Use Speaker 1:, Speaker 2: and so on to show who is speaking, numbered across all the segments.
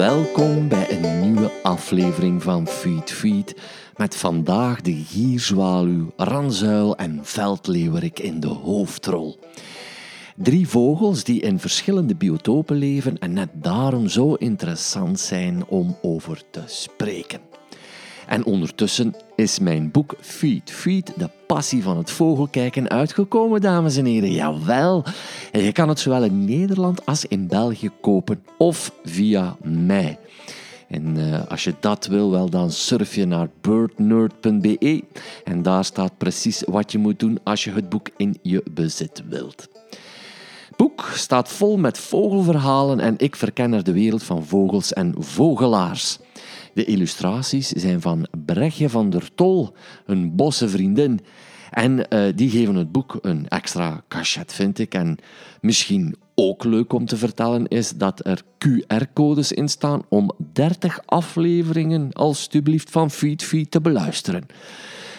Speaker 1: Welkom bij een nieuwe aflevering van Feed Feed met vandaag de gierzwaluw, ranzuil en veldleeuwerik in de hoofdrol. Drie vogels die in verschillende biotopen leven en net daarom zo interessant zijn om over te spreken. En ondertussen is mijn boek Feed Feed, de passie van het vogelkijken, uitgekomen, dames en heren. Jawel, je kan het zowel in Nederland als in België kopen of via mij. En uh, als je dat wil, wel, dan surf je naar birdnerd.be en daar staat precies wat je moet doen als je het boek in je bezit wilt. Boek staat vol met vogelverhalen en ik verken er de wereld van vogels en vogelaars. De illustraties zijn van Brechtje van der Tol, een bosse vriendin. En uh, die geven het boek een extra cachet, vind ik. En misschien ook leuk om te vertellen is dat er QR-codes in staan om 30 afleveringen alstublieft van Feed te beluisteren.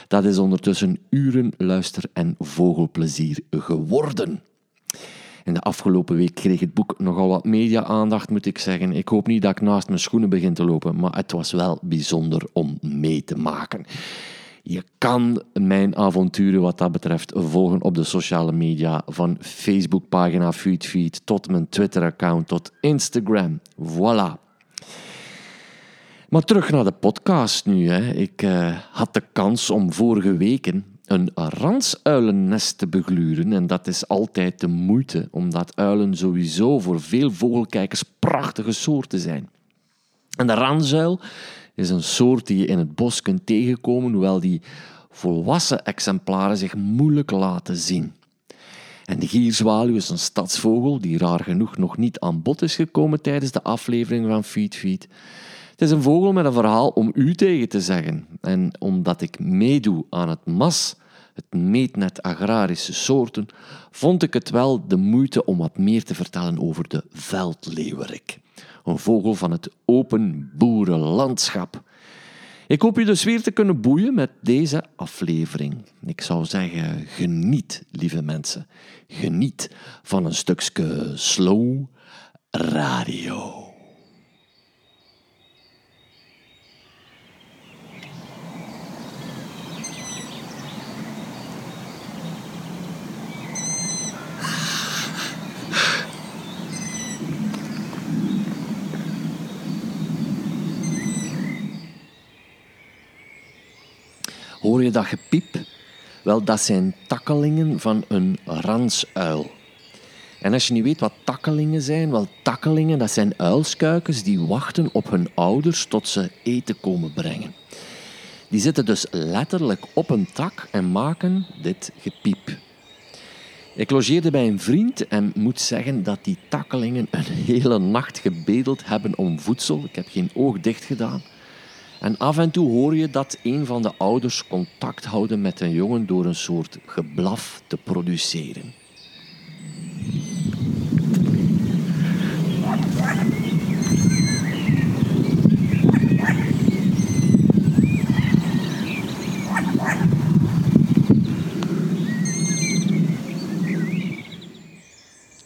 Speaker 1: Dat is ondertussen uren luister- en vogelplezier geworden. In de afgelopen week kreeg het boek nogal wat media-aandacht, moet ik zeggen. Ik hoop niet dat ik naast mijn schoenen begin te lopen, maar het was wel bijzonder om mee te maken. Je kan mijn avonturen wat dat betreft volgen op de sociale media, van Facebookpagina FeedFeed tot mijn Twitter-account tot Instagram. Voilà. Maar terug naar de podcast nu. Hè. Ik uh, had de kans om vorige weken een ransuilennest te begluren. En dat is altijd de moeite, omdat uilen sowieso voor veel vogelkijkers prachtige soorten zijn. En de ransuil is een soort die je in het bos kunt tegenkomen, hoewel die volwassen exemplaren zich moeilijk laten zien. En de gierzwaluw is een stadsvogel die raar genoeg nog niet aan bod is gekomen tijdens de aflevering van Feed Feed. Het is een vogel met een verhaal om u tegen te zeggen. En omdat ik meedoe aan het MAS, het meetnet agrarische soorten, vond ik het wel de moeite om wat meer te vertellen over de veldleeuwerik. Een vogel van het open boerenlandschap. Ik hoop u dus weer te kunnen boeien met deze aflevering. Ik zou zeggen, geniet, lieve mensen. Geniet van een stukje slow radio. Hoor je dat gepiep? Wel, dat zijn takkelingen van een ransuil. En als je niet weet wat takkelingen zijn, wel, takkelingen, dat zijn uilskuikens die wachten op hun ouders tot ze eten komen brengen. Die zitten dus letterlijk op een tak en maken dit gepiep. Ik logeerde bij een vriend en moet zeggen dat die takkelingen een hele nacht gebedeld hebben om voedsel. Ik heb geen oog dicht gedaan. En af en toe hoor je dat een van de ouders contact houden met een jongen door een soort geblaf te produceren.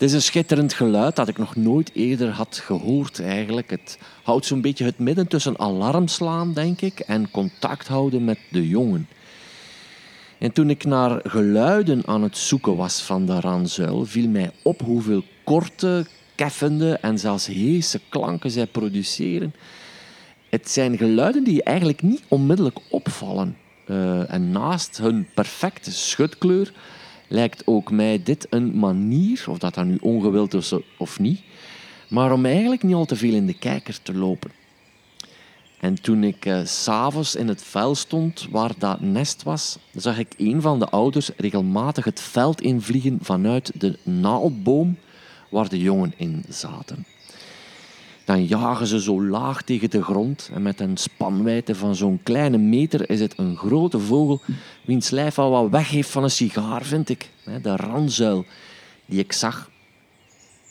Speaker 1: Is een schitterend geluid dat ik nog nooit eerder had gehoord eigenlijk. Het houdt zo'n beetje het midden tussen alarm slaan, denk ik, en contact houden met de jongen. En toen ik naar geluiden aan het zoeken was van de ranzuil, viel mij op hoeveel korte, keffende en zelfs heese klanken zij produceren. Het zijn geluiden die eigenlijk niet onmiddellijk opvallen. Uh, en naast hun perfecte schutkleur lijkt ook mij dit een manier, of dat dan nu ongewild is of niet, maar om eigenlijk niet al te veel in de kijker te lopen. En toen ik uh, s'avonds in het vel stond waar dat nest was, zag ik een van de ouders regelmatig het veld invliegen vanuit de naaldboom waar de jongen in zaten. Dan jagen ze zo laag tegen de grond en met een spanwijdte van zo'n kleine meter is het een grote vogel wiens lijf al wat weggeeft van een sigaar, vind ik. De ranzuil die ik zag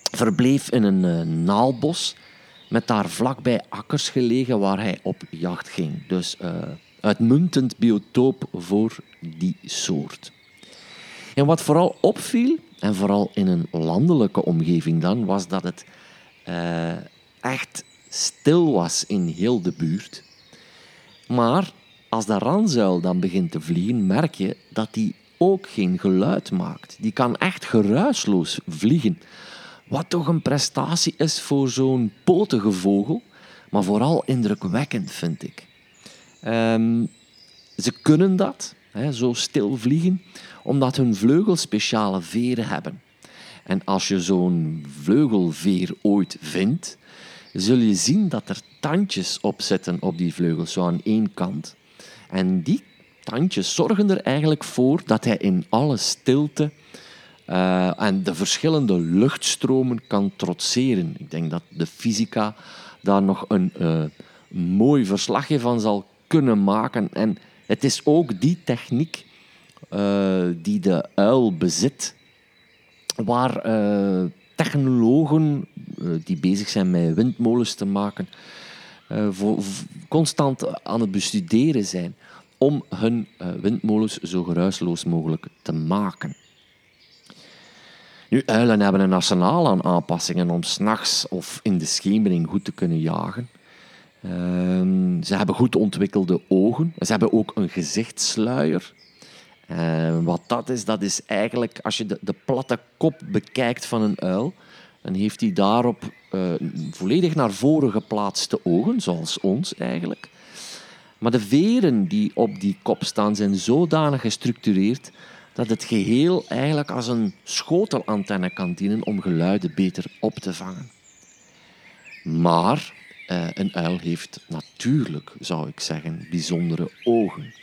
Speaker 1: verbleef in een uh, naalbos met daar vlakbij akkers gelegen waar hij op jacht ging. Dus uh, uitmuntend biotoop voor die soort. En wat vooral opviel, en vooral in een landelijke omgeving dan, was dat het uh, echt stil was in heel de buurt. Maar als de ranzuil dan begint te vliegen, merk je dat die ook geen geluid maakt. Die kan echt geruisloos vliegen. Wat toch een prestatie is voor zo'n potige vogel, maar vooral indrukwekkend vind ik. Ehm, ze kunnen dat, hè, zo stil vliegen, omdat hun vleugels speciale veren hebben. En als je zo'n vleugelveer ooit vindt, zul je zien dat er tandjes op zitten op die vleugels, zo aan één kant. En die tandjes zorgen er eigenlijk voor dat hij in alle stilte uh, en de verschillende luchtstromen kan trotseren. Ik denk dat de fysica daar nog een uh, mooi verslagje van zal kunnen maken. En het is ook die techniek uh, die de uil bezit, waar technologen die bezig zijn met windmolens te maken, voor, constant aan het bestuderen zijn om hun windmolens zo geruisloos mogelijk te maken. Nu, uilen hebben een arsenaal aan aanpassingen om s'nachts of in de schemering goed te kunnen jagen. Ehm, ze hebben goed ontwikkelde ogen. Ze hebben ook een gezichtssluier. Uh, wat dat is, dat is eigenlijk, als je de, de, platte kop bekijkt van een uil, dan heeft hij daarop uh, volledig naar voren geplaatste ogen, zoals ons eigenlijk. Maar de veren die op die kop staan, zijn zodanig gestructureerd dat het geheel eigenlijk als een schotelantenne kan dienen om geluiden beter op te vangen. Maar eh, een uil heeft natuurlijk, zou ik zeggen, bijzondere ogen.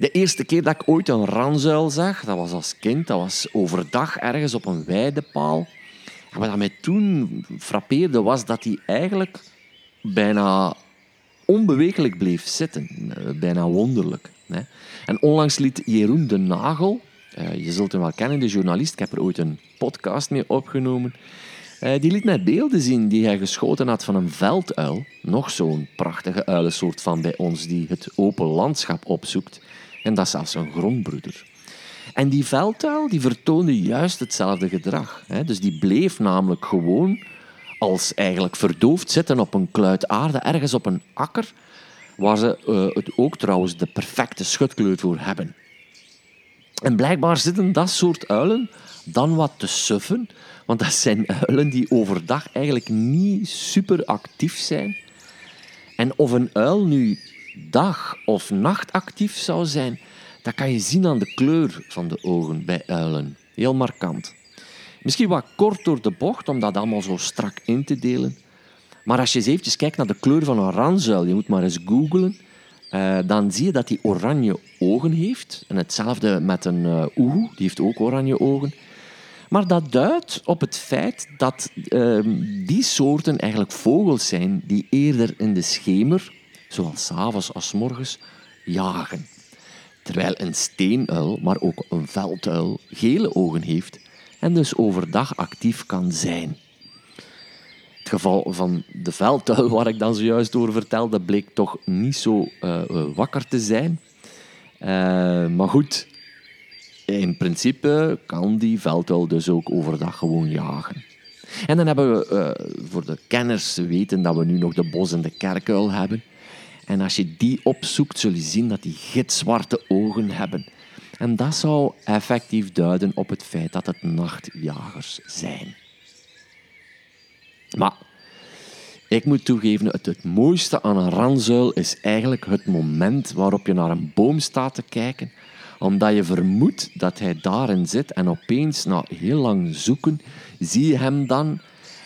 Speaker 1: De eerste keer dat ik ooit een ranzuil zag, dat was als kind, dat was overdag ergens op een weidepaal. En wat mij toen frappeerde was dat hij eigenlijk bijna onbewegelijk bleef zitten. Eh, bijna wonderlijk. En onlangs liet Jeroen de Nagel, eh, je zult hem wel kennen, de journalist, ik heb er ooit een podcast mee opgenomen, eh, die liet mij beelden zien die hij geschoten had van een velduil. Nog zo'n prachtige uilensoort van bij ons die het open landschap opzoekt. En dat is zelfs een grondbroeder. En die velduil die vertoonde juist hetzelfde gedrag. Dus die bleef namelijk gewoon als eigenlijk verdoofd zitten op een kluit aarde, ergens op een akker, waar ze uh, het ook trouwens de perfecte schutkleur voor hebben. En blijkbaar zitten dat soort uilen dan wat te suffen, want dat zijn uilen die overdag eigenlijk niet super actief zijn. En of een uil nu dag of nacht actief zou zijn, dat kan je zien aan de kleur van de ogen bij uilen. Heel markant. Misschien wat kort door de bocht, om dat allemaal zo strak in te delen. Maar als je eens eventjes kijkt naar de kleur van een ranzuil, je moet maar eens googlen, uh, dan zie je dat hij oranje ogen heeft. En hetzelfde met een uh, die heeft ook oranje ogen. Maar dat duidt op het feit dat uh, die soorten eigenlijk vogels zijn die eerder in de schemer, zowel s'avonds als s morgens, jagen. Terwijl een steenuil, maar ook een velduil, gele ogen heeft en dus overdag actief kan zijn. Het geval van de veldtuil, waar ik dan zojuist over vertelde, bleek toch niet zo uh, wakker te zijn. Uh, maar goed, in principe kan die veldtuil dus ook overdag gewoon jagen. En dan hebben we, voor de kenners weten dat we nu nog de bos en de kerkuil hebben. En als je die opzoekt, zul je zien dat die gitzwarte ogen hebben. En dat zou effectief duiden op het feit dat het nachtjagers zijn. Maar ik moet toegeven, het, het mooiste aan een ranzuil is eigenlijk het moment waarop je naar een boom staat te kijken, omdat je vermoedt dat hij daarin zit en opeens na heel lang zoeken zie je hem dan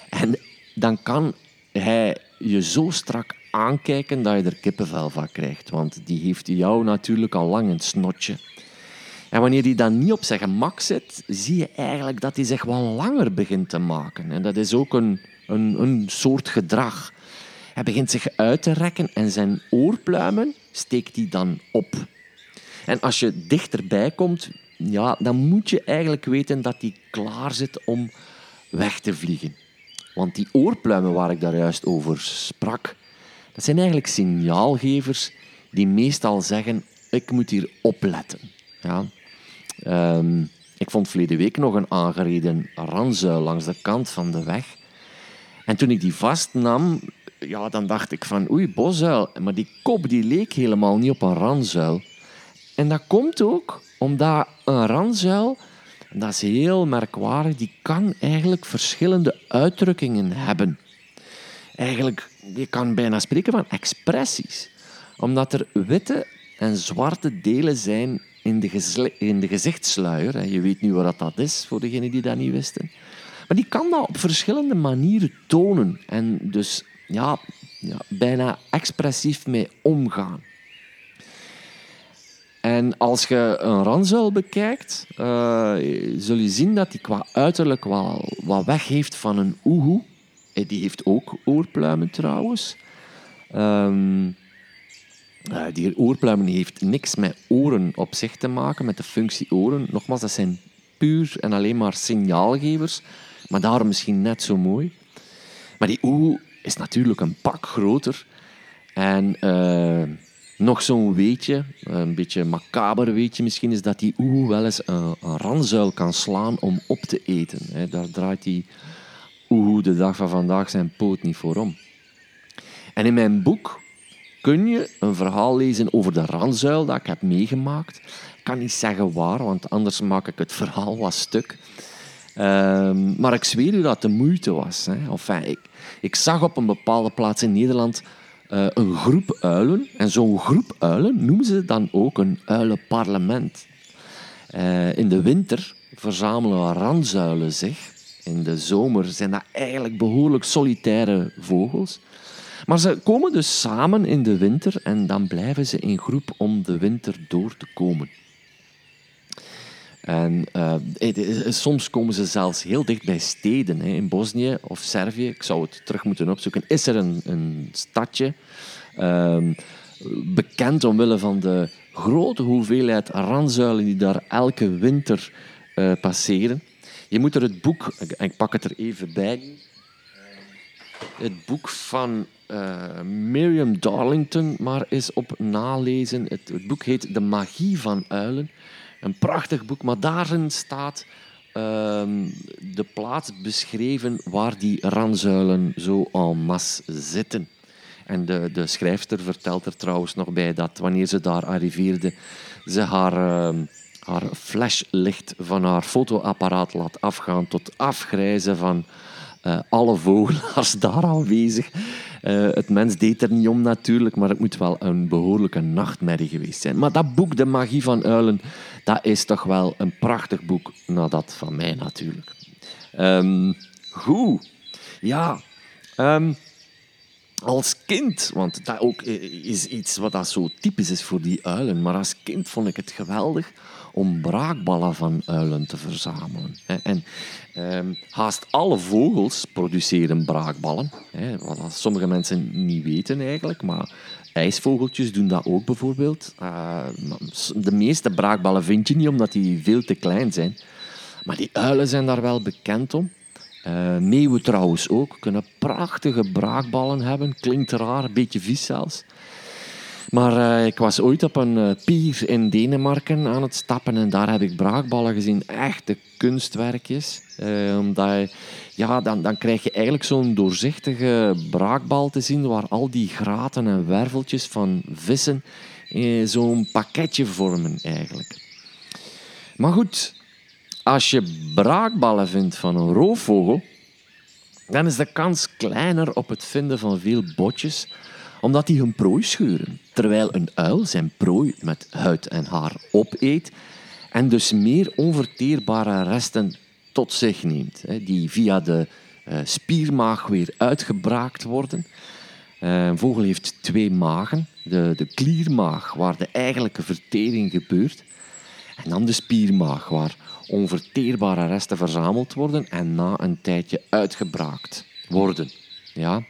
Speaker 1: en dan kan hij je zo strak aankijken dat je er kippenvel van krijgt, want die heeft jou natuurlijk al lang een snotje. En wanneer hij dan niet op zijn gemak zit, zie je eigenlijk dat hij zich wel langer begint te maken. En dat is ook een, een, een soort gedrag. Hij begint zich uit te rekken en zijn oorpluimen steekt hij dan op. En als je dichterbij komt, ja, dan moet je eigenlijk weten dat hij klaar zit om weg te vliegen. Want die oorpluimen waar ik daar juist over sprak, dat zijn eigenlijk signaalgevers die meestal zeggen, ik moet hier opletten. Ja. Um, ik vond verleden week nog een aangereden ranzuil langs de kant van de weg. En toen ik die vastnam, ja, dan dacht ik van oei, bosuil. Maar die kop die leek helemaal niet op een ranzuil. En dat komt ook omdat een ranzuil, dat is heel merkwaardig, die kan eigenlijk verschillende uitdrukkingen hebben. Eigenlijk, je kan bijna spreken van expressies. Omdat er witte en zwarte delen zijn in de, in de gezichtsluier. Je weet nu wat dat is, voor degenen die dat niet wisten. Maar die kan dat op verschillende manieren tonen. En dus ja, ja, bijna expressief mee omgaan. En als je een ranzuil bekijkt, uh, zul je zien dat die qua uiterlijk wel wat weg heeft van een oehoe. Eh, die heeft ook oorpluimen trouwens. Um, uh, die oorpluimen heeft niks met oren op zich te maken, met de functie oren. Nogmaals, dat zijn puur en alleen maar signaalgevers, maar daarom misschien net zo mooi. Maar die oehoe is natuurlijk een pak groter. En nog zo'n weetje, een beetje macaber weetje misschien, is dat die oehoe wel eens een, ranzuil kan slaan om op te eten. Daar draait die oehoe de dag van vandaag zijn poot niet voor om. En in mijn boek kun je een verhaal lezen over de ranzuil dat ik heb meegemaakt. Ik kan niet zeggen waar, want anders maak ik het verhaal wat stuk. Um, maar ik zweer u dat het de moeite was. Ik, ik zag op een bepaalde plaats in Nederland uh, een groep uilen. En zo'n groep uilen noemen ze dan ook een uilenparlement. Uh, in de winter verzamelen ranzuilen zich. In de zomer zijn dat eigenlijk behoorlijk solitaire vogels. Maar ze komen dus samen in de winter en dan blijven ze in groep om de winter door te komen. En uh, soms komen ze zelfs heel dicht bij steden. Hè. In Bosnië of Servië, ik zou het terug moeten opzoeken, is er een, een stadje uh, bekend omwille van de grote hoeveelheid ranzuilen die daar elke winter uh, passeren. Je moet er het boek, ik pak het er even bij, het boek van uh, Miriam Darlington maar eens op nalezen. Het, het, boek heet De Magie van Uilen. Een prachtig boek, maar daarin staat ehm, de plaats beschreven waar die ranzuilen zo en masse zitten. En de, de schrijfster vertelt er trouwens nog bij dat wanneer ze daar arriveerde, ze haar, uh, haar flashlicht van haar fotoapparaat laat afgaan tot afgrijzen van uh, alle vogelaars daar aanwezig. Uh, het mens deed er niet om natuurlijk, maar het moet wel een behoorlijke nachtmerrie geweest zijn. Maar dat boek, De Magie van Uilen, dat is toch wel een prachtig boek, nou dat van mij natuurlijk. Um, goed, ja. Um, als kind, want dat ook is iets wat dat zo typisch is voor die uilen, maar als kind vond ik het geweldig om braakballen van uilen te verzamelen. En um, haast alle vogels produceren braakballen, wat sommige mensen niet weten eigenlijk, maar ijsvogeltjes doen dat ook bijvoorbeeld. Uh, de meeste braakballen vind je niet omdat die veel te klein zijn, maar die uilen zijn daar wel bekend om. Uh, meeuwen trouwens ook, kunnen prachtige braakballen hebben. Klinkt raar, een beetje vies zelfs. Maar uh, ik was ooit op een uh, pier in Denemarken aan het stappen en daar heb ik braakballen gezien. Echte kunstwerkjes. omdat ja, dan, dan krijg je eigenlijk zo'n doorzichtige braakbal te zien waar al die graten en werveltjes van vissen zo'n pakketje vormen eigenlijk. Maar goed, als je braakballen vindt van een roofvogel, dan is de kans kleiner op het vinden van veel botjes, omdat die hun prooi scheuren. Terwijl een uil zijn prooi met huid en haar opeet en dus meer onverteerbare resten tot zich neemt, die via de eh, spiermaag weer uitgebraakt worden. Eh, een vogel heeft twee magen. De, de kliermaag, waar de eigenlijke vertering gebeurt. En dan de spiermaag, waar onverteerbare resten verzameld worden en na een tijdje uitgebraakt worden. Ja?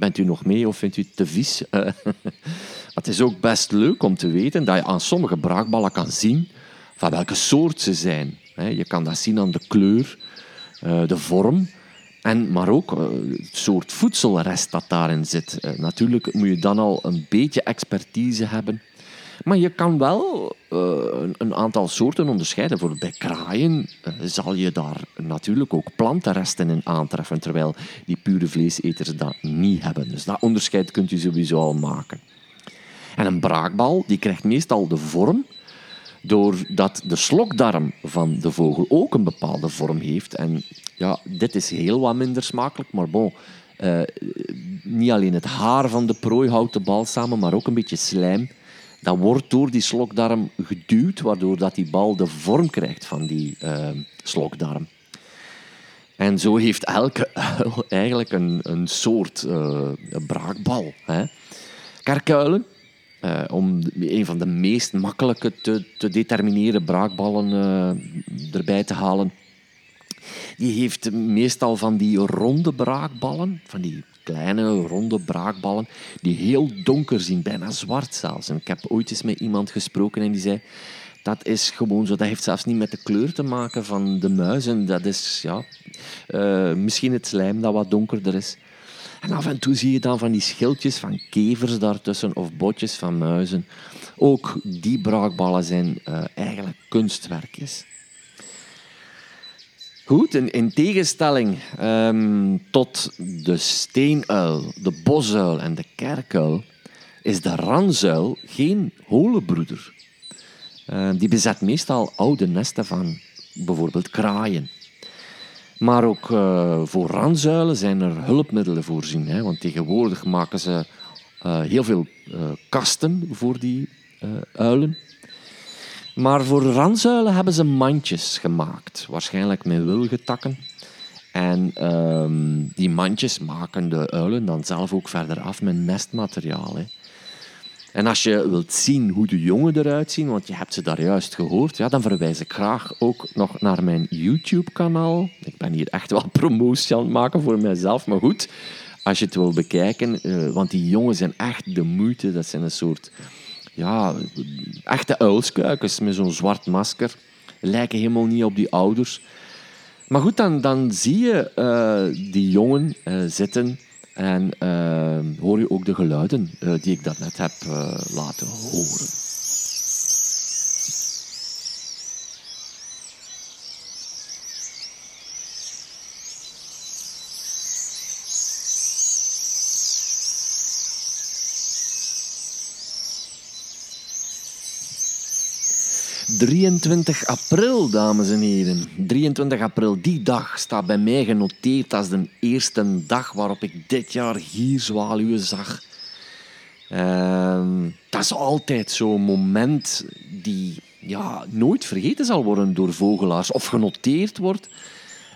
Speaker 1: Bent u nog mee of vindt u het te vies? het is ook best leuk om te weten dat je aan sommige braakballen kan zien van welke soort ze zijn. Je kan dat zien aan de kleur, eh, de vorm, en, maar ook eh, het soort voedselrest dat daarin zit. Eh, natuurlijk moet je dan al een beetje expertise hebben. Maar je kan wel een, een, aantal soorten onderscheiden. Bijvoorbeeld bij kraaien zal je daar natuurlijk ook plantenresten in aantreffen, terwijl die pure vleeseters dat niet hebben. Dus dat onderscheid kunt u sowieso al maken. En een braakbal die krijgt meestal de vorm doordat de slokdarm van de vogel ook een bepaalde vorm heeft. En ja, dit is heel wat minder smakelijk, maar bon. Uh, niet alleen het haar van de prooi houdt de bal samen, maar ook een beetje slijm. Dat wordt door die slokdarm geduwd, waardoor dat die bal de vorm krijgt van die uh, slokdarm. En zo heeft elke uil eigenlijk een, een soort uh, braakbal. Hè. Karkuilen uh, om een van de meest makkelijke te, te determineren braakballen uh, erbij te halen. Die heeft meestal van die ronde braakballen, van die kleine ronde braakballen, die heel donker zien, bijna zwart zelfs. Ik heb ooit eens met iemand gesproken en die zei, dat is gewoon zo, dat heeft zelfs niet met de kleur te maken van de muizen. Dat is ja, uh, misschien het slijm dat wat donkerder is. En af en toe zie je dan van die schildjes van kevers daartussen of botjes van muizen. Ook die braakballen zijn uh, eigenlijk kunstwerkjes. Goed, in, in tegenstelling um, tot de steenuil, de bosuil en de kerkuil, is de ranzuil geen holenbroeder. Uh, die bezet meestal oude nesten van bijvoorbeeld kraaien. Maar ook uh, voor ranzuilen zijn er hulpmiddelen voorzien. Hè? Want tegenwoordig maken ze uh, heel veel uh, kasten voor die uilen. Maar voor ranzuilen hebben ze mandjes gemaakt. Waarschijnlijk met wilgetakken. En ehm, die mandjes maken de uilen dan zelf ook verder af met nestmateriaal. Hè? En als je wilt zien hoe de jongen eruit zien, want je hebt ze daar juist gehoord, ja, dan verwijs ik graag ook nog naar mijn YouTube-kanaal. Ik ben hier echt wel promotie aan het maken voor mezelf, maar goed, als je het wil bekijken, uh, want die jongen zijn echt de moeite. Dat zijn een soort, ja, echte uilskuikens met zo'n zwart masker. Lijken helemaal niet op die ouders. Maar goed, dan, dan zie je uh, die jongen uh, zitten en uh, hoor je ook de geluiden die ik daarnet heb uh, laten horen. 23 april, dames en heren. 23 april, die dag staat bij mij genoteerd als de eerste dag waarop ik dit jaar gierzwaluwen zag. Uh, dat is altijd zo'n moment die ja, nooit vergeten zal worden door vogelaars of genoteerd wordt.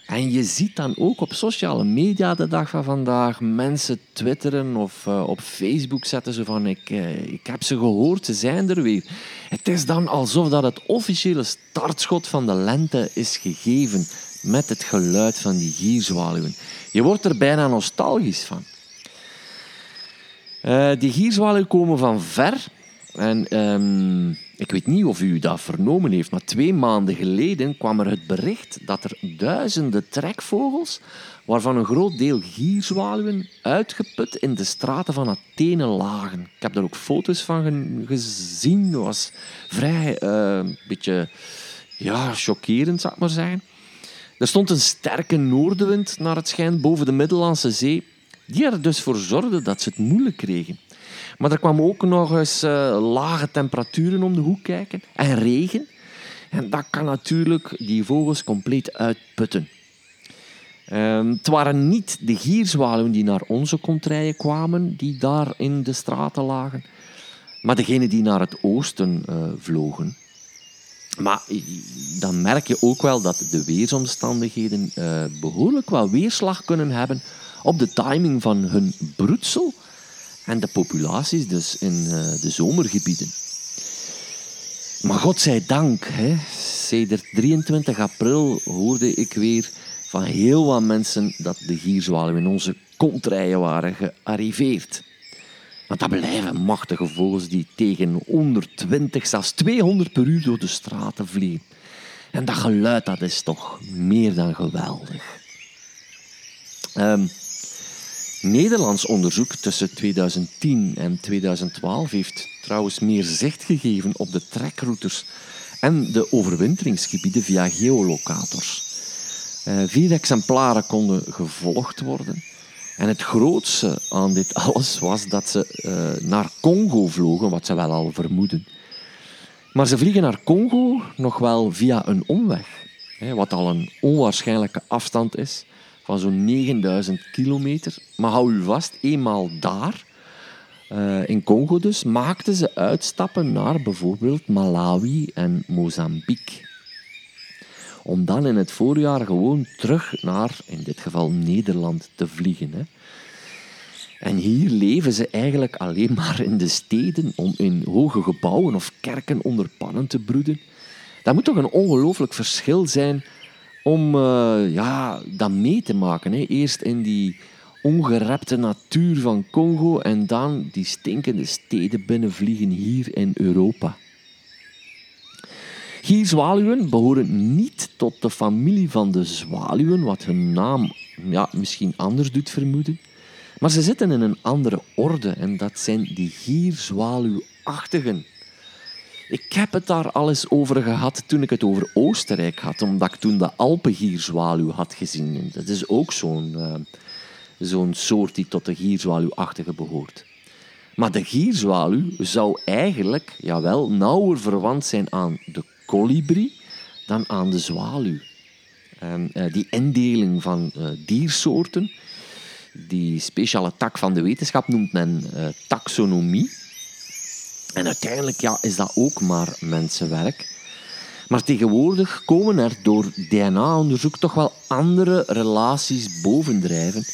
Speaker 1: En je ziet dan ook op sociale media de dag van vandaag mensen twitteren of uh, op Facebook zetten ze van ik, uh, ik heb ze gehoord, ze zijn er weer. Het is dan alsof dat het officiële startschot van de lente is gegeven met het geluid van die gierzwaluwen. Je wordt er bijna nostalgisch van. Uh, die gierzwaluwen komen van ver en um, ik weet niet of u dat vernomen heeft, maar twee maanden geleden kwam er het bericht dat er duizenden trekvogels, waarvan een groot deel gierzwaluwen, uitgeput in de straten van Athene lagen. Ik heb daar ook foto's van gezien. Dat was vrij uh, een beetje ja, chockerend, zou ik maar zeggen. Er stond een sterke noordenwind naar het schijnt boven de Middellandse Zee, die er dus voor zorgde dat ze het moeilijk kregen. Maar er kwam ook nog eens uh, lage temperaturen om de hoek kijken en regen. En dat kan natuurlijk die vogels compleet uitputten. Um, het waren niet de gierzwaluwen die naar onze kontrijen kwamen, die daar in de straten lagen, maar degenen die naar het oosten uh, vlogen. Maar dan merk je ook wel dat de weersomstandigheden uh, behoorlijk wel weerslag kunnen hebben op de timing van hun broedsel en de populaties dus in uh, de zomergebieden. Maar godzijdank, hè, sedert 23 april hoorde ik weer van heel wat mensen dat de gierzwaluwen in onze kontrijen waren gearriveerd. Want dat blijven machtige vogels die tegen 120, zelfs 200 per uur door de straten vliegen. En dat geluid dat is toch meer dan geweldig. Um, Nederlands onderzoek tussen 2010 en 2012 heeft trouwens meer zicht gegeven op de trekroutes en de overwinteringsgebieden via geolocators. Uh, vier exemplaren konden gevolgd worden. En het grootste aan dit alles was dat ze uh, naar Congo vlogen, wat ze wel al vermoeden. Maar ze vliegen naar Congo nog wel via een omweg, wat al een onwaarschijnlijke afstand is van zo'n 9000 kilometer. Maar hou u vast, eenmaal daar, uh, in Congo dus, maakten ze uitstappen naar bijvoorbeeld Malawi en Mozambique. Om dan in het voorjaar gewoon terug naar, in dit geval Nederland, te vliegen. Hè. En hier leven ze eigenlijk alleen maar in de steden om in hoge gebouwen of kerken onder pannen te broeden. Dat moet toch een ongelooflijk verschil zijn om uh, ja, dat mee te maken. Hè. Eerst in die ongerepte natuur van Congo en dan die stinkende steden binnenvliegen hier in Europa. Gierzwaluwen behoren niet tot de familie van de zwaluwen, wat hun naam ja, misschien anders doet vermoeden. Maar ze zitten in een andere orde en dat zijn die gierzwaluwachtigen. Ik heb het daar al eens over gehad toen ik het over Oostenrijk had, omdat ik toen de Alpengierzwaluw had gezien. Dat is ook zo'n uh, zo'n soort die tot de gierzwaluwachtige behoort. Maar de gierzwaluw zou eigenlijk jawel, nauwer verwant zijn aan de kolibrie dan aan de zwaluw. En, uh, die indeling van uh, diersoorten, die speciale tak van de wetenschap noemt men taxonomie. En uiteindelijk ja, is dat ook maar mensenwerk. Maar tegenwoordig komen er door DNA-onderzoek toch wel andere relaties bovendrijven.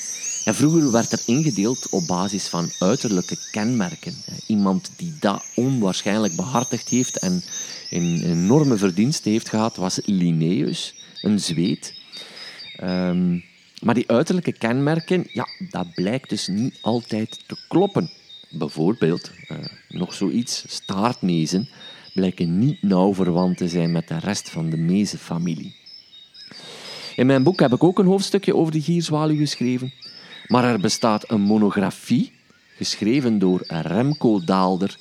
Speaker 1: En vroeger werd er ingedeeld op basis van uiterlijke kenmerken. Iemand die dat onwaarschijnlijk behartigd heeft en een enorme verdienste heeft gehad, was Linnaeus, een Zweed. Um, maar die uiterlijke kenmerken, ja, dat blijkt dus niet altijd te kloppen. Bijvoorbeeld, uh, nog zoiets, staartnezen blijken niet nauw verwant te zijn met de rest van de mezenfamilie. In mijn boek heb ik ook een hoofdstukje over de gierzwaluw geschreven, maar er bestaat een monografie, geschreven door Remco Daalder,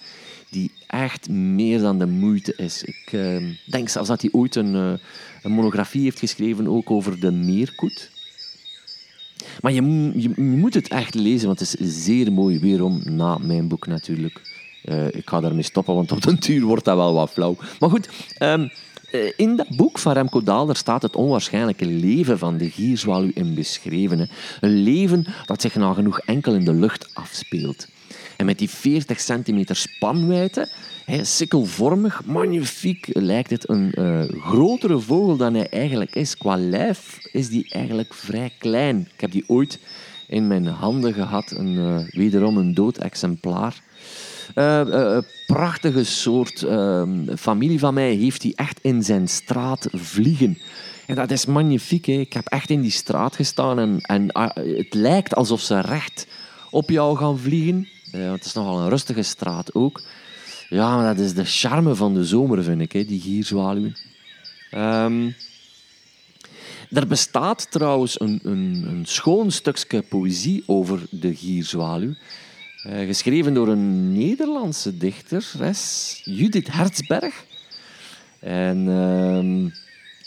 Speaker 1: die echt meer dan de moeite is. Ik uh, denk zelfs dat hij ooit een, uh, een monografie heeft geschreven ook over de meerkoet. Maar je, moet het echt lezen, want het is zeer mooi. Weerom na mijn boek natuurlijk. Uh, ik ga daarmee stoppen, want op den duur wordt dat wel wat flauw. Maar goed, um, in dat boek van Remco Daalder staat het onwaarschijnlijke leven van de gierzwaluw in beschreven. Hè. Een leven dat zich nagenoeg enkel in de lucht afspeelt. En met die 40 centimeter spanwijdte hij sikkelvormig, magnifiek, lijkt het een uh, grotere vogel dan hij eigenlijk is. Qua lijf is die eigenlijk vrij klein. Ik heb die ooit in mijn handen gehad, een, uh, wederom een dood exemplaar. Uh, prachtige soort ehm, familie van mij heeft die echt in zijn straat vliegen. En dat is magnifiek. Hè. Ik heb echt in die straat gestaan en, en ah, het lijkt alsof ze recht op jou gaan vliegen. Het is nogal een rustige straat ook. Ja, maar dat is de charme van de zomer, vind ik, hè, die gierzwaluwen. Um, er bestaat trouwens een, een, een, schoon stukje poëzie over de gierzwaluw. Uh, geschreven door een Nederlandse dichteres, Judith Hertzberg. En uh,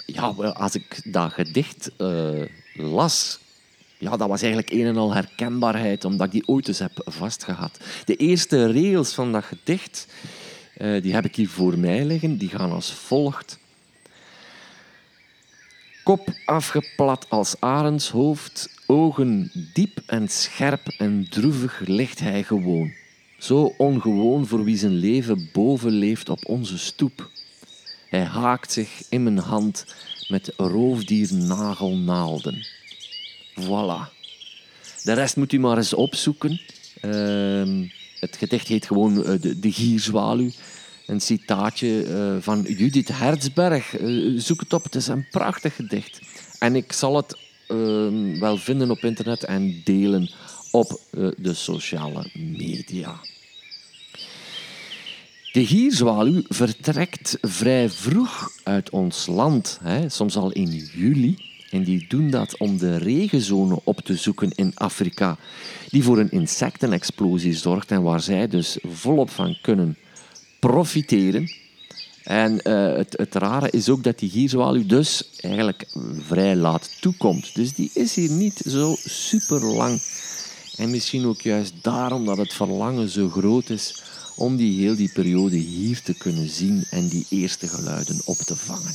Speaker 1: ja, als ik dat gedicht uh, las, ja, dat was eigenlijk een en al herkenbaarheid, omdat ik die ooit eens heb vastgehad. De eerste regels van dat gedicht, uh, die heb ik hier voor mij liggen, die gaan als volgt. Kop afgeplat als arendshoofd, ogen diep en scherp en droevig ligt hij gewoon. Zo ongewoon voor wie zijn leven boven leeft op onze stoep. Hij haakt zich in mijn hand met roofdiernagelnaalden. Voilà. De rest moet u maar eens opzoeken. Uh, het gedicht heet gewoon uh, de, de Gierzwaluw. Een citaatje uh, van Judith Hertzberg. Uh, zoek het op, het is een prachtig gedicht. En ik zal het ehm, wel vinden op internet en delen op de sociale media. De gierzwaluw vertrekt vrij vroeg uit ons land, hè, soms al in juli En die doen dat om de regenzone op te zoeken in Afrika, die voor een insectenexplosie zorgt en waar zij dus volop van kunnen profiteren. En uh, het, het, rare is ook dat die gierzwaluw dus eigenlijk vrij laat toekomt. Dus die is hier niet zo super lang. En misschien ook juist daarom dat het verlangen zo groot is om die heel die periode hier te kunnen zien en die eerste geluiden op te vangen.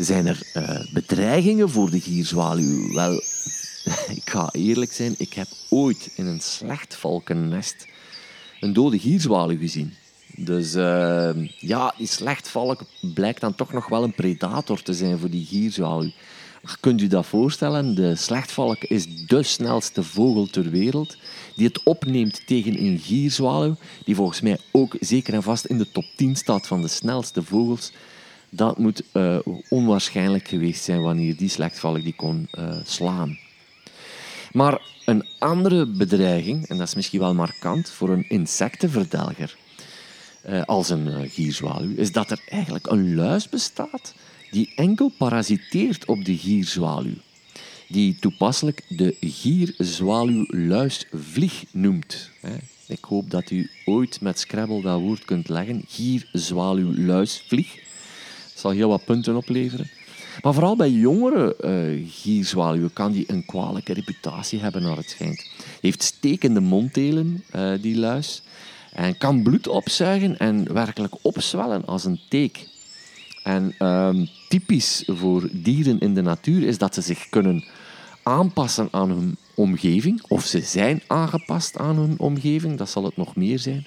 Speaker 1: Zijn er uh, bedreigingen voor de gierzwaluw? Wel, ik ga eerlijk zijn, ik heb ooit in een slecht valkennest een dode gierzwaluw gezien. Dus uh, ja, die slechtvalk blijkt dan toch nog wel een predator te zijn voor die gierzwaluw. Kunt u dat voorstellen? De slechtvalk is de snelste vogel ter wereld die het opneemt tegen een gierzwaluw, die volgens mij ook zeker en vast in de top 10 staat van de snelste vogels. Dat moet uh, onwaarschijnlijk geweest zijn wanneer die slechtvalk die kon uh, slaan. Maar een andere bedreiging, en dat is misschien wel markant voor een insectenverdelger uh, als een gierzwaluw, is dat er eigenlijk een luis bestaat die enkel parasiteert op de gierzwaluw, die toepasselijk de gierzwaluwluisvlieg noemt. Ik hoop dat u ooit met Scrabble dat woord kunt leggen. Dat zal heel wat punten opleveren. Maar vooral bij jongere uh, gierzwaluwen kan die een kwalijke reputatie hebben, naar het schijnt. Heeft stekende monddelen, uh, die luis. En kan bloed opzuigen en werkelijk opzwellen als een teek. En um, typisch voor dieren in de natuur is dat ze zich kunnen aanpassen aan hun omgeving, of ze zijn aangepast aan hun omgeving, dat zal het nog meer zijn.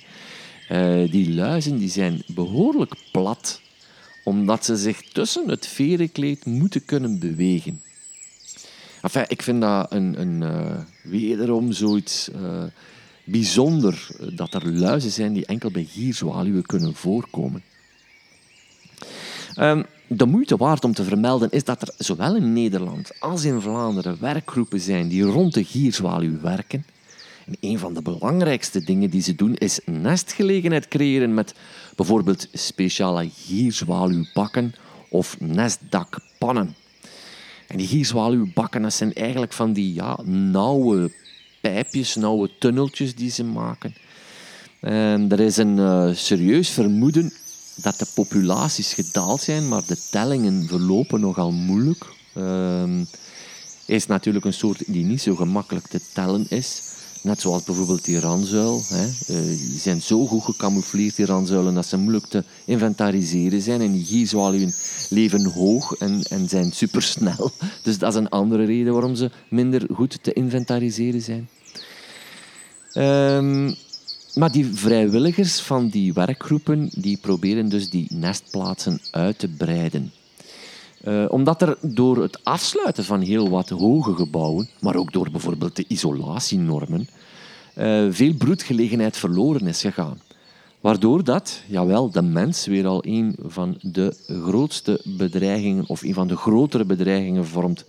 Speaker 1: Uh, die luizen die zijn behoorlijk plat, omdat ze zich tussen het verenkleed moeten kunnen bewegen. Ik vind dat een, een uh, wederom zoiets uh, bijzonder, dat er luizen zijn die enkel bij gierzwaluwen kunnen voorkomen. Um, de moeite waard om te vermelden is dat er zowel in Nederland als in Vlaanderen werkgroepen zijn die rond de gierzwaluw werken. En een van de belangrijkste dingen die ze doen is nestgelegenheid creëren met bijvoorbeeld speciale gierzwaluwbakken of nestdakpannen. En die gierzwaluwbakken dat zijn eigenlijk van die ja, nauwe pijpjes, nauwe tunneltjes die ze maken. En er is een uh, serieus vermoeden dat de populaties gedaald zijn, maar de tellingen verlopen nogal moeilijk. Uh, is natuurlijk een soort die niet zo gemakkelijk te tellen is. Net zoals bijvoorbeeld die ranzuil. Hè. Uh, die zijn zo goed gecamoufleerd, die ranzuilen, dat ze moeilijk te inventariseren zijn. En die gierzwaluwen leven hoog en, en zijn supersnel. Dus dat is een andere reden waarom ze minder goed te inventariseren zijn. Um, maar die vrijwilligers van die werkgroepen die proberen dus die nestplaatsen uit te breiden. Uh, omdat er door het afsluiten van heel wat hoge gebouwen, maar ook door bijvoorbeeld de isolatienormen, uh, veel broedgelegenheid verloren is gegaan. Waardoor dat, jawel, de mens weer al een van de grootste bedreigingen, of een van de grotere bedreigingen vormt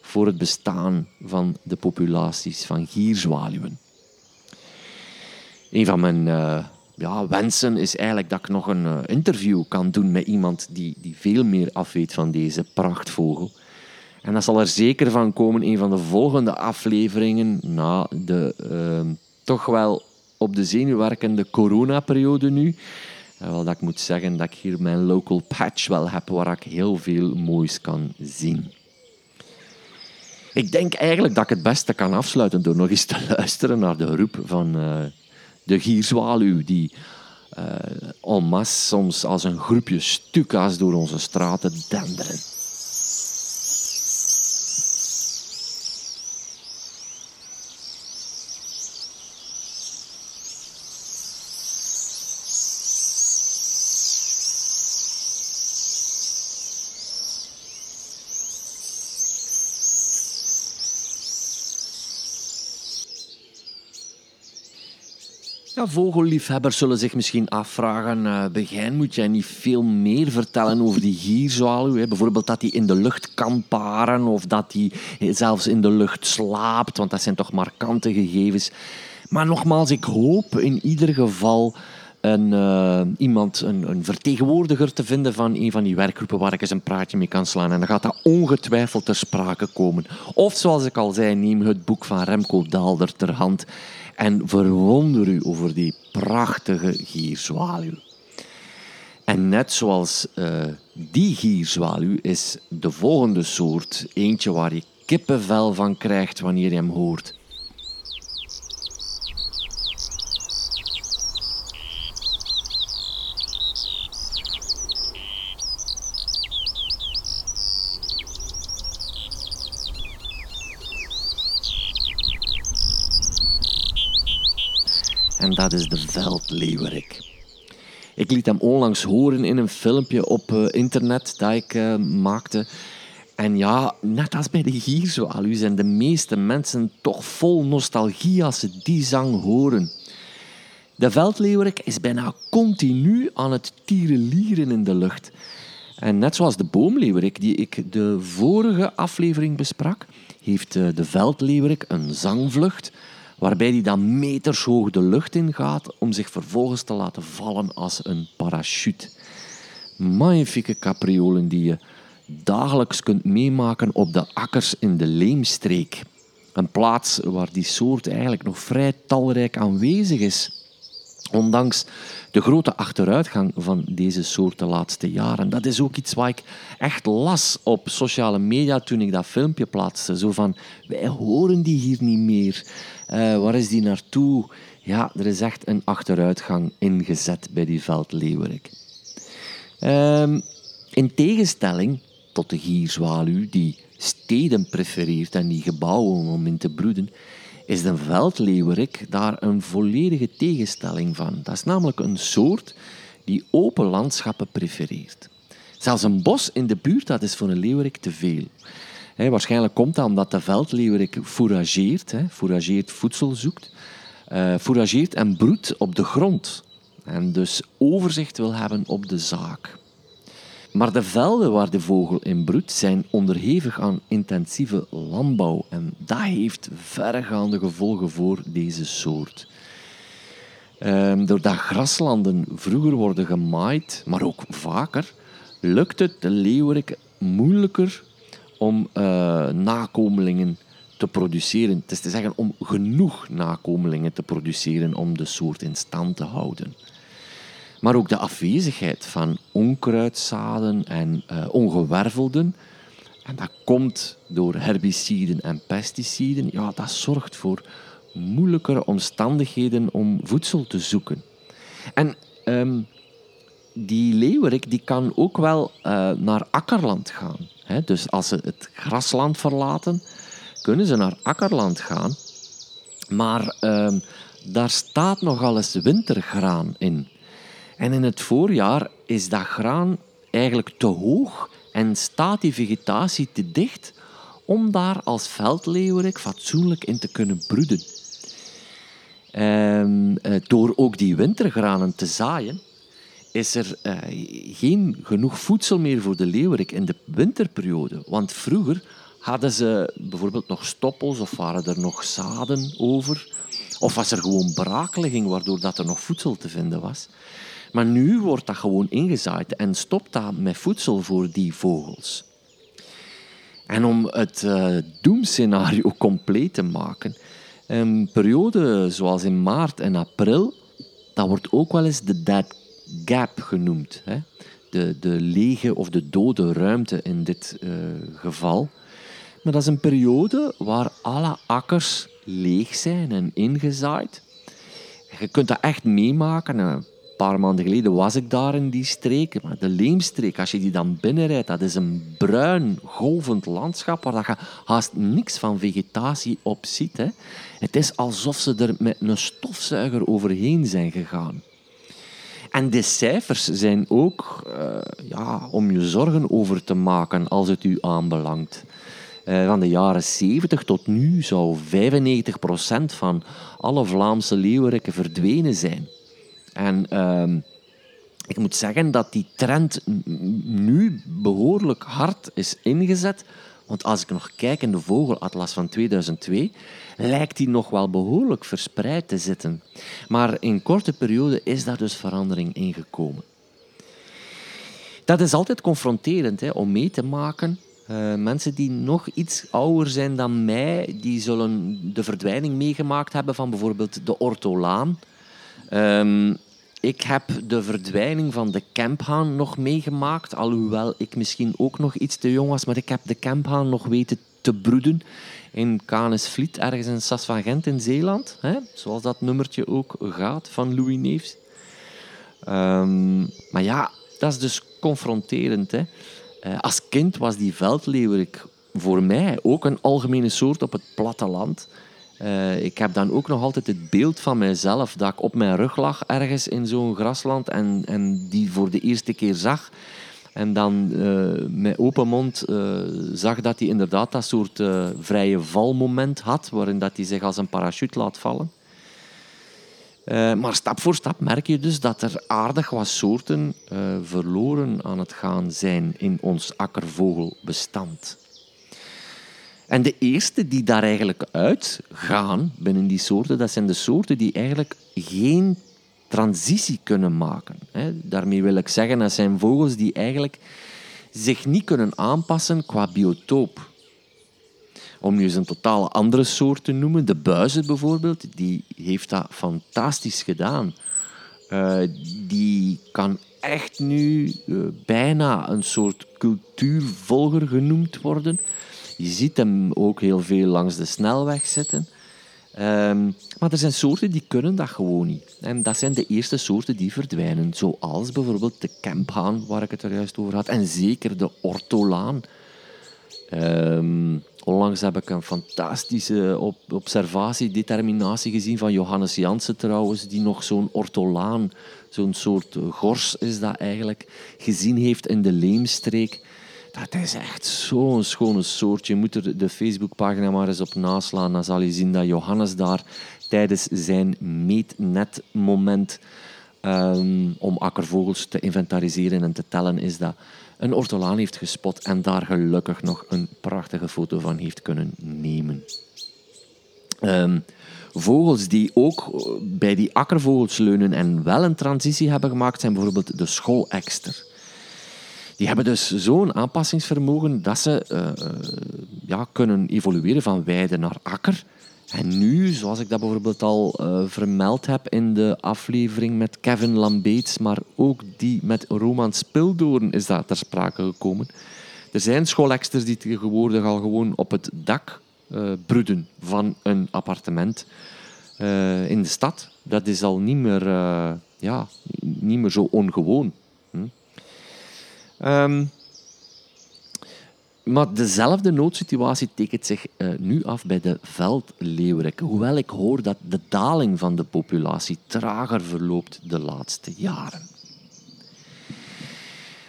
Speaker 1: voor het bestaan van de populaties van gierzwaluwen een van mijn uh, ja, wensen is eigenlijk dat ik nog een uh, interview kan doen met iemand die, die veel meer afweet van deze prachtvogel. En dat zal er zeker van komen, een van de volgende afleveringen na de uh, toch wel op de zenuw werkende coronaperiode nu. Uh, wel dat ik moet zeggen dat ik hier mijn local patch wel heb waar ik heel veel moois kan zien. Ik denk eigenlijk dat ik het beste kan afsluiten door nog eens te luisteren naar de roep van de gierzwaluw die uh, en soms als een groepje stuka's door onze straten denderen. Ja, vogelliefhebbers zullen zich misschien afvragen, uh, Begijn, moet jij niet veel meer vertellen over die gierzwaluw? Bijvoorbeeld dat hij in de lucht kan paren of dat hij zelfs in de lucht slaapt, want dat zijn toch markante gegevens. Maar nogmaals, ik hoop in ieder geval een, eh, iemand, een, een, vertegenwoordiger te vinden van een van die werkgroepen waar ik eens een praatje mee kan slaan. En dan gaat dat ongetwijfeld ter sprake komen. Of zoals ik al zei, neem het boek van Remco Daalder ter hand en verwonder u over die prachtige gierzwaluw. En net zoals uh, die gierzwaluw is de volgende soort eentje waar je kippenvel van krijgt wanneer je hem hoort. En dat is de veldleeuwerik. Ik liet hem onlangs horen in een filmpje op uh, internet dat ik uh, maakte. En ja, net als bij de gierzwaluw zijn de meeste mensen toch vol nostalgie als ze die zang horen. De veldleeuwerik is bijna continu aan het tierenlieren in de lucht. En net zoals de boomleeuwerik die ik de vorige aflevering besprak, heeft eh, de veldleeuwerik een zangvlucht waarbij hij dan meters hoog de lucht in gaat om zich vervolgens te laten vallen als een parachute. Magnifieke capriolen die je dagelijks kunt meemaken op de akkers in de Leemstreek. Een plaats waar die soort eigenlijk nog vrij talrijk aanwezig is. Ondanks de grote achteruitgang van deze soort de laatste jaren. Dat is ook iets wat ik echt las op sociale media toen ik dat filmpje plaatste. Zo van, wij horen die hier niet meer. Uh, waar is die naartoe? Ja, er is echt een achteruitgang ingezet bij die veldleeuwerik. Um, in tegenstelling tot de gierzwaluw, die steden prefereert en die gebouwen om in te broeden, is de veldleeuwerik daar een volledige tegenstelling van. Dat is namelijk een soort die open landschappen prefereert. Zelfs een bos in de buurt, dat is voor een leeuwerik te veel. waarschijnlijk komt dat omdat de veldleeuwerik fourageert, fourageert voedsel zoekt, uh, en broedt op de grond. En dus overzicht wil hebben op de zaak. Maar de velden waar de vogel in broedt zijn onderhevig aan intensieve landbouw en dat heeft verregaande gevolgen voor deze soort. Ehm, doordat graslanden vroeger worden gemaaid, maar ook vaker, lukt het de leeuwerik moeilijker om uh, nakomelingen te produceren. Het is te zeggen om genoeg nakomelingen te produceren om de soort in stand te houden maar ook de afwezigheid van onkruidzaden en uh, ongewervelden. En dat komt door herbiciden en pesticiden. Ja, dat zorgt voor moeilijkere omstandigheden om voedsel te zoeken. En um, die leeuwerik die kan ook wel uh, naar akkerland gaan. Dus als ze het grasland verlaten, kunnen ze naar akkerland gaan. Maar um, daar staat nogal eens wintergraan in. En in het voorjaar is dat graan eigenlijk te hoog en staat die vegetatie te dicht om daar als veldleeuwerik fatsoenlijk in te kunnen broeden. En, eh, door ook die wintergranen te zaaien, is er uh, geen genoeg voedsel meer voor de leeuwerik in de winterperiode. Want vroeger hadden ze bijvoorbeeld nog stoppels of waren er nog zaden over. Of was er gewoon braaklegging waardoor dat er nog voedsel te vinden was. Maar nu wordt dat gewoon ingezaaid en stopt dat met voedsel voor die vogels. En om het uh, doemscenario compleet te maken, een periode zoals in maart en april, dat wordt ook wel eens de dead gap genoemd. Hè? De, de lege of de dode ruimte in dit uh, geval. Maar dat is een periode waar alle akkers leeg zijn en ingezaaid. Je kunt dat echt meemaken paar maanden geleden was ik daar in die streek. Maar de Leemstreek, als je die dan binnenrijdt, dat is een bruin, golvend landschap waar je haast niks van vegetatie op ziet. Hè. Het is alsof ze er met een stofzuiger overheen zijn gegaan. En de cijfers zijn ook uh, ja, om je zorgen over te maken als het u aanbelangt. Uh, van de jaren 70 tot nu zou 95% van alle Vlaamse leeuweriken verdwenen zijn. En ehm, ik moet zeggen dat die trend nu behoorlijk hard is ingezet. Want als ik nog kijk in de vogelatlas van 2002, lijkt die nog wel behoorlijk verspreid te zitten. Maar in korte periode is daar dus verandering in gekomen. Dat is altijd confronterend hè, om mee te maken. Uh, mensen die nog iets ouder zijn dan mij, die zullen de verdwijning meegemaakt hebben van bijvoorbeeld de ortolaan. Um, ik heb de verdwijning van de kemphaan nog meegemaakt, alhoewel ik misschien ook nog iets te jong was, maar ik heb de kemphaan nog weten te broeden in Canesvliet, ergens in Sas van Gent in Zeeland. Hè? Zoals dat nummertje ook gaat van Louis Neefs. Um, maar ja, dat is dus confronterend. Hè? Uh, als kind was die veldleeuwerik voor mij ook een algemene soort op het platteland. Uh, ik heb dan ook nog altijd het beeld van mijzelf dat ik op mijn rug lag ergens in zo'n grasland en, en die voor de eerste keer zag. En dan uh, met open mond uh, zag dat hij inderdaad dat soort vrije valmoment had, waarin dat hij zich als een parachute laat vallen. maar stap voor stap merk je dus dat er aardig wat soorten verloren aan het gaan zijn in ons akkervogelbestand. En de eerste die daar eigenlijk uitgaan binnen die soorten, dat zijn de soorten die eigenlijk geen transitie kunnen maken. Daarmee wil ik zeggen, dat zijn vogels die eigenlijk zich niet kunnen aanpassen qua biotoop. Om nu eens een totaal andere soort te noemen, de buizen bijvoorbeeld, die heeft dat fantastisch gedaan. Uh, die kan echt nu uh, bijna een soort cultuurvolger genoemd worden. Je ziet hem ook heel veel langs de snelweg zitten. Ehm, maar er zijn soorten die kunnen dat gewoon niet. En dat zijn de eerste soorten die verdwijnen. Zoals bijvoorbeeld de kemphaan, waar ik het er juist over had. En zeker de ortolaan. Um, onlangs heb ik een fantastische op observatie, determinatie gezien van Johannes Jansen trouwens, die nog zo'n ortolaan, zo'n soort gors is dat eigenlijk, gezien heeft in de Leemstreek. Dat is echt zo'n schone soort. Je moet er de Facebookpagina maar eens op naslaan. Dan zal je zien dat Johannes daar tijdens zijn meetnetmoment um, om akkervogels te inventariseren en te tellen, is dat een ortolaan heeft gespot en daar gelukkig nog een prachtige foto van heeft kunnen nemen. Ehm, vogels die ook bij die akkervogels leunen en wel een transitie hebben gemaakt, zijn bijvoorbeeld de scholekster. Die hebben dus zo'n aanpassingsvermogen dat ze uh, ja, kunnen evolueren van weide naar akker. En nu, zoals ik dat bijvoorbeeld al uh, vermeld heb in de aflevering met Kevin Lambeets, maar ook die met Roman Spildoorn is dat ter sprake gekomen. Er zijn schooleksters die tegenwoordig al gewoon op het dak uh, broeden van een appartement in de stad. Dat is al niet meer, ja, niet meer zo ongewoon. Um, maar dezelfde noodsituatie tekent zich uh, nu af bij de veldleeuwerik. Hoewel ik hoor dat de daling van de populatie trager verloopt de laatste jaren.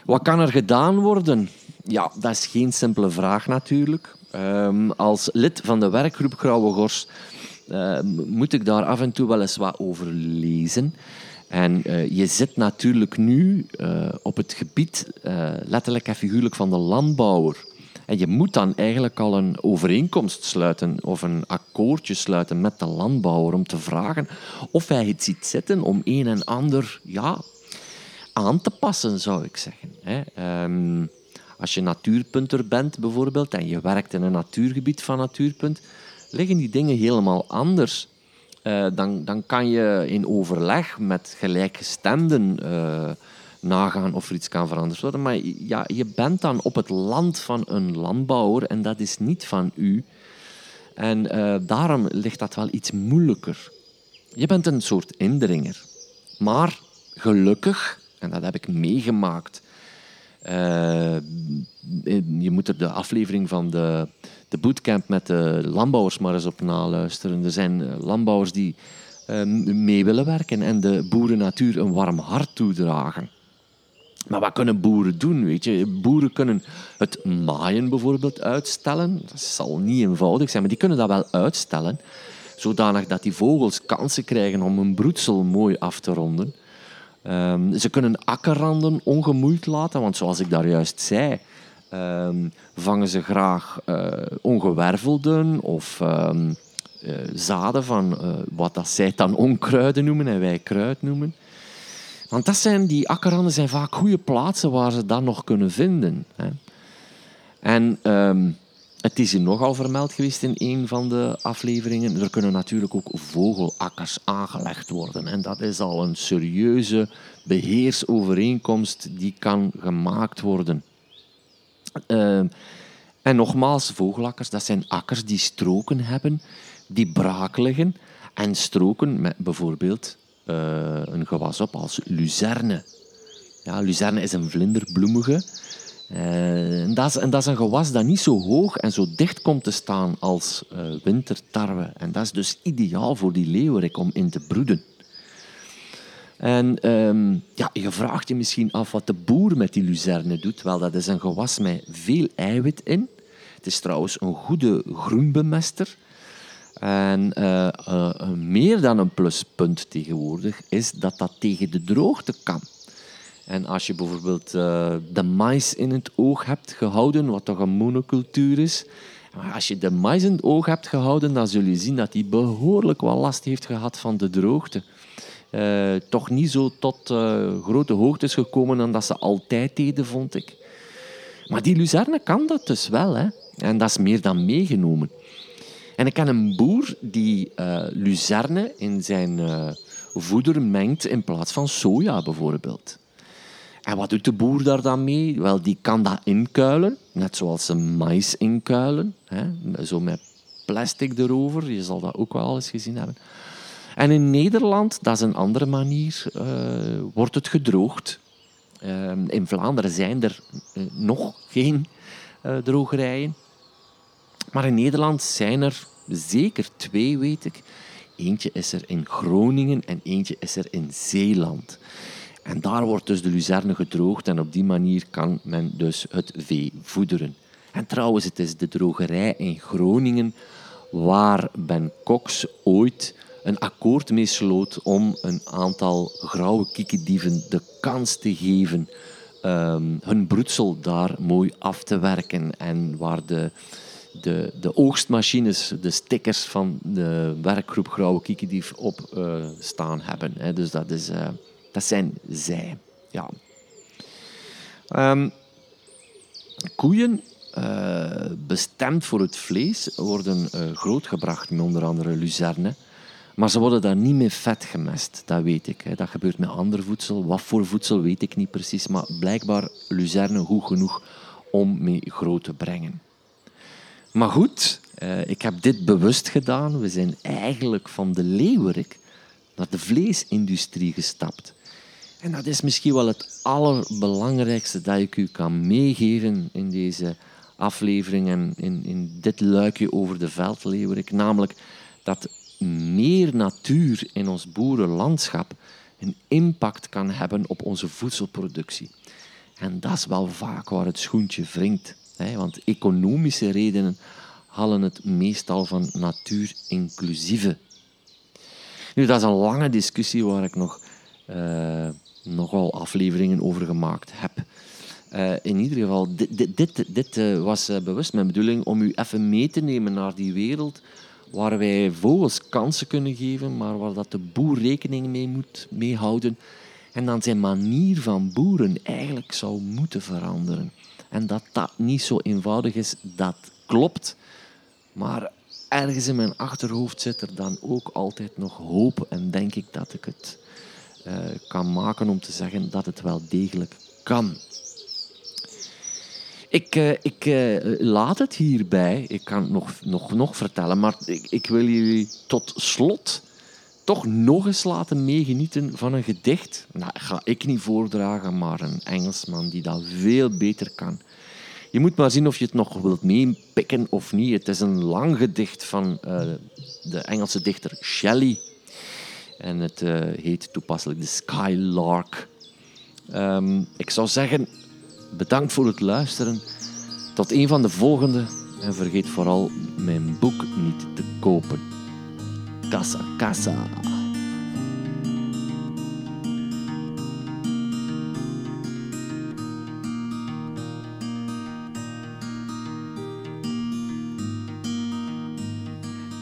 Speaker 1: Wat kan er gedaan worden? Ja, dat is geen simpele vraag natuurlijk. Um, als lid van de werkgroep Grauwe Gors uh, moet ik daar af en toe wel eens wat over lezen. En uh, je zit natuurlijk nu uh, op het gebied, uh, letterlijk en figuurlijk, van de landbouwer. En je moet dan eigenlijk al een overeenkomst sluiten of een akkoordje sluiten met de landbouwer om te vragen of hij het ziet zitten om een en ander ja, aan te passen, zou ik zeggen. Um, als je natuurpunter bent bijvoorbeeld en je werkt in een natuurgebied van Natuurpunt, liggen die dingen helemaal anders uh, dan, dan kan je in overleg met gelijkgestemden uh, nagaan of er iets kan veranderd worden. Maar ja, je bent dan op het land van een landbouwer en dat is niet van u. En uh, daarom ligt dat wel iets moeilijker. Je bent een soort indringer. Maar gelukkig, en dat heb ik meegemaakt. je moet er de aflevering van de de bootcamp met de landbouwers maar eens op naluisteren. Er zijn eh, landbouwers die uh, mee willen werken en de boeren natuur een warm hart toedragen. Maar wat kunnen boeren doen? Weet je? Boeren kunnen het maaien bijvoorbeeld uitstellen. Dat zal niet eenvoudig zijn, maar die kunnen dat wel uitstellen. Zodanig dat die vogels kansen krijgen om hun broedsel mooi af te ronden. Um, ze kunnen akkerranden ongemoeid laten, want zoals ik daar juist zei, ehm, vangen ze graag uh, ongewervelden of ehm, eh, zaden van wat dat zij dan onkruiden noemen en wij kruid noemen. Want dat zijn, die akkerranden zijn vaak goede plaatsen waar ze dat nog kunnen vinden. Hè. En ehm, het is hier nogal vermeld geweest in een van de afleveringen. Er kunnen natuurlijk ook vogelakkers aangelegd worden. En dat is al een serieuze beheersovereenkomst die kan gemaakt worden. Ehm, en nogmaals, vogelakkers, dat zijn akkers die stroken hebben, die braak liggen. En stroken met bijvoorbeeld uh, een gewas op als luzerne. Ja, luzerne is een vlinderbloemige. Uh, en, dat is, en, dat is, een gewas dat niet zo hoog en zo dicht komt te staan als uh, wintertarwe. En dat is dus ideaal voor die leeuwerik om in te broeden. En um, ja, je vraagt je misschien af wat de boer met die luzerne doet. Wel, dat is een gewas met veel eiwit in. Het is trouwens een goede groenbemester. En uh, uh, meer dan een pluspunt tegenwoordig is dat dat tegen de droogte kan. En als je bijvoorbeeld uh, de mais in het oog hebt gehouden, wat toch een monocultuur is, als je de mais in het oog hebt gehouden, dan zul je zien dat die behoorlijk wat last heeft gehad van de droogte. Uh, toch niet zo tot uh, grote hoogtes gekomen dan dat ze altijd deden, vond ik. Maar die luzerne kan dat dus wel. Hè? En dat is meer dan meegenomen. En ik ken een boer die uh, luzerne in zijn voeder mengt in plaats van soja bijvoorbeeld. En wat doet de boer daar dan mee? Wel, die kan dat inkuilen, net zoals ze mais inkuilen. Hè? Zo met plastic erover, je zal dat ook wel eens gezien hebben. En in Nederland, dat is een andere manier, uh, wordt het gedroogd. Uh, in Vlaanderen zijn er uh, nog geen drogerijen. Maar in Nederland zijn er zeker twee, weet ik. Eentje is er in Groningen en eentje is er in Zeeland. En daar wordt dus de luzerne gedroogd en op die manier kan men dus het vee voederen. En trouwens, het is de drogerij in Groningen waar Ben Cox ooit een akkoord mee sloot om een aantal grauwe kiekendieven de kans te geven um, hun broedsel daar mooi af te werken. En waar de, de, de oogstmachines, de stickers van de werkgroep Grauwe Kiekendief op uh, staan hebben. Dus dat, is, uh, dat zijn zij. Ja. Um, koeien uh, bestemd voor het vlees worden grootgebracht met onder andere luzerne. Maar ze worden daar niet mee vet gemest, dat weet ik. Dat gebeurt met ander voedsel. Wat voor voedsel weet ik niet precies, maar blijkbaar luzerne goed genoeg om mee groot te brengen. Maar goed, eh, ik heb dit bewust gedaan. We zijn eigenlijk van de leeuwerik naar de vleesindustrie gestapt. En dat is misschien wel het allerbelangrijkste dat ik u kan meegeven in deze aflevering en in, in dit luikje over de veldleeuwerik. Namelijk dat meer natuur in ons boerenlandschap een impact kan hebben op onze voedselproductie. En dat is wel vaak waar het schoentje wringt. Want economische redenen halen het meestal van natuurinclusieve. Nu, dat is een lange discussie waar ik nog uh, nogal afleveringen over gemaakt heb. Uh, in ieder geval, dit, dit, dit, dit uh, was bewust mijn bedoeling om u even mee te nemen naar die wereld waar wij vogels kansen kunnen geven, maar waar dat de boer rekening mee moet mee houden. En dan zijn manier van boeren eigenlijk zou moeten veranderen. En dat dat niet zo eenvoudig is, dat klopt. Maar ergens in mijn achterhoofd zit er dan ook altijd nog hoop. En denk ik dat ik het uh, kan maken om te zeggen dat het wel degelijk kan. Ik, uh, ik uh, laat het hierbij. Ik kan het nog, nog, nog vertellen, maar ik, ik, wil jullie tot slot toch nog eens laten meegenieten van een gedicht. Nou, ga ik niet voordragen, maar een Engelsman die dat veel beter kan. Je moet maar zien of je het nog wilt meepikken of niet. Het is een lang gedicht van uh, de Engelse dichter Shelley. En het heet toepasselijk The Skylark. Um, ik zou zeggen, Bedankt voor het luisteren. Tot een van de volgende. En vergeet vooral mijn boek niet te kopen. Casa Casa.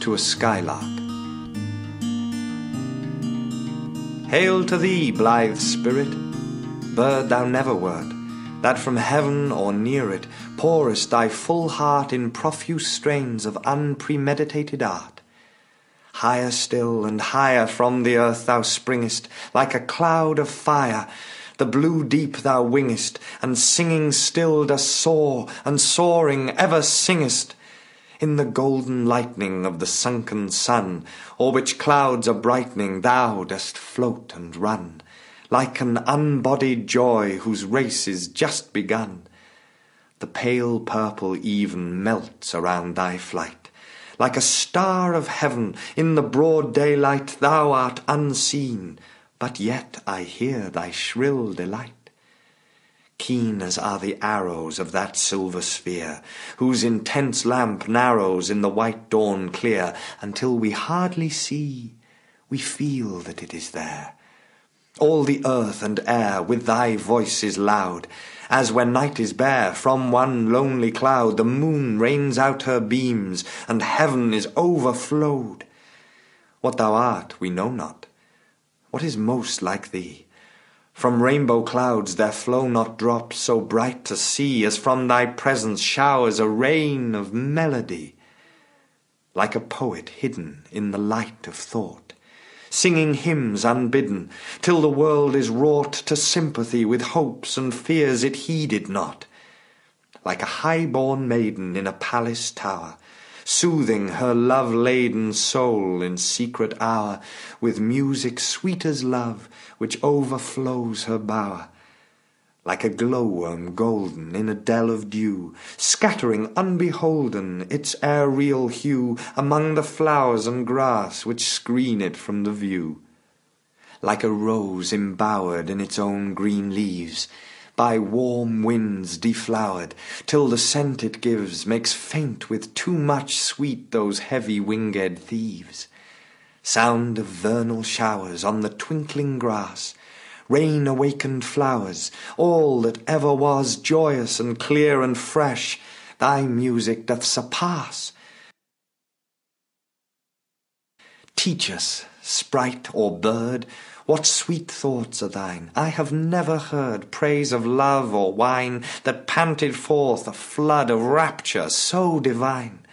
Speaker 2: to a skylark. Hail to thee, blithe spirit, bird thou never wert, that from heaven or near it pourest thy full heart in profuse strains of unpremeditated art. Higher still and higher from the earth thou springest, like a cloud of fire, the blue deep thou wingest, and singing still dost soar, and soaring ever singest. In the golden lightning of the sunken sun, o'er which clouds are brightening, thou dost float and run, like an unbodied joy whose race is just begun. The pale purple even melts around thy flight. Like a star of heaven in the broad daylight thou art unseen, but yet I hear thy shrill delight. Keen as are the arrows of that silver sphere, whose intense lamp narrows in the white dawn clear, until we hardly see, we feel that it is there. All the earth and air with thy voice is loud, as when night is bare, from one lonely cloud the moon rains out her beams, and heaven is overflowed. What thou art we know not. What is most like thee? From rainbow clouds there flow not drops so bright to see as from thy presence showers a rain of melody. Like a poet hidden in the light of thought singing hymns unbidden, till the world is wrought to sympathy with hopes and fears it heeded not. Like a high-born maiden in a palace tower, soothing her love-laden soul in secret hour with music sweet as love, which overflows her bower like a glowworm golden in a dell of dew, scattering unbeholden its aerial hue among the flowers and grass which screen it from the view. Like a rose embowered in its own green leaves, by warm winds deflowered, till the scent it gives makes faint with too much sweet those heavy winged thieves. Sound of vernal showers on the twinkling grass, rain awakened flowers, all that ever was joyous and clear and fresh, thy music doth surpass. Teach us, sprite or bird, what sweet thoughts are thine. I have never heard praise of love or wine that panted forth a flood of rapture so divine.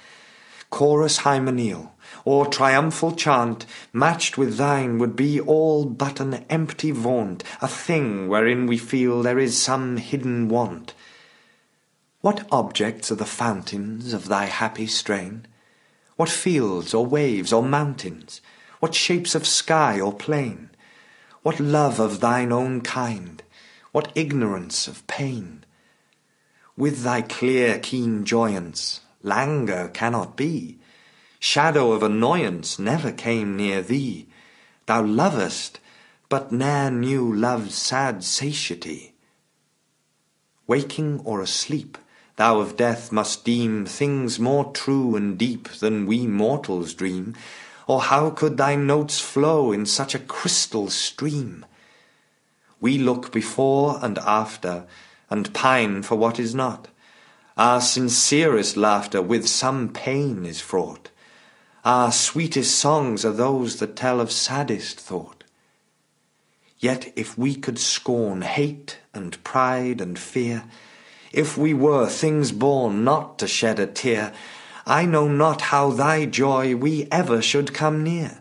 Speaker 2: Chorus hymeneal, or triumphal chant, matched with thine would be all but an empty vaunt, a thing wherein we feel there is some hidden want. What objects are the fountains of thy happy strain? What fields or waves or mountains? What shapes of sky or plain? What love of thine own kind? What ignorance of pain? With thy clear keen joyance, languor cannot be shadow of annoyance never came near thee. Thou lovest, but ne'er knew love's sad satiety. Waking or asleep, thou of death must deem things more true and deep than we mortals dream, or how could thy notes flow in such a crystal stream? We look before and after, and pine for what is not. Our sincerest laughter with some pain is fraught. Our sweetest songs are those that tell of saddest thought. Yet if we could scorn hate and pride and fear, if we were things born not to shed a tear, I know not how thy joy we ever should come near.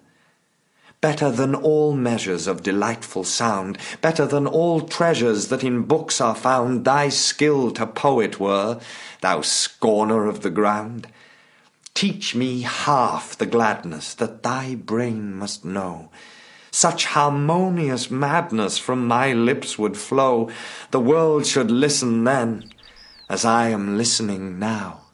Speaker 2: Better than all measures of delightful sound, better than all treasures that in books are found, thy skill to poet were, thou scorner of the ground. Teach me half the gladness that thy brain must know. Such harmonious madness from my lips would flow, the world should listen then, as I am listening now.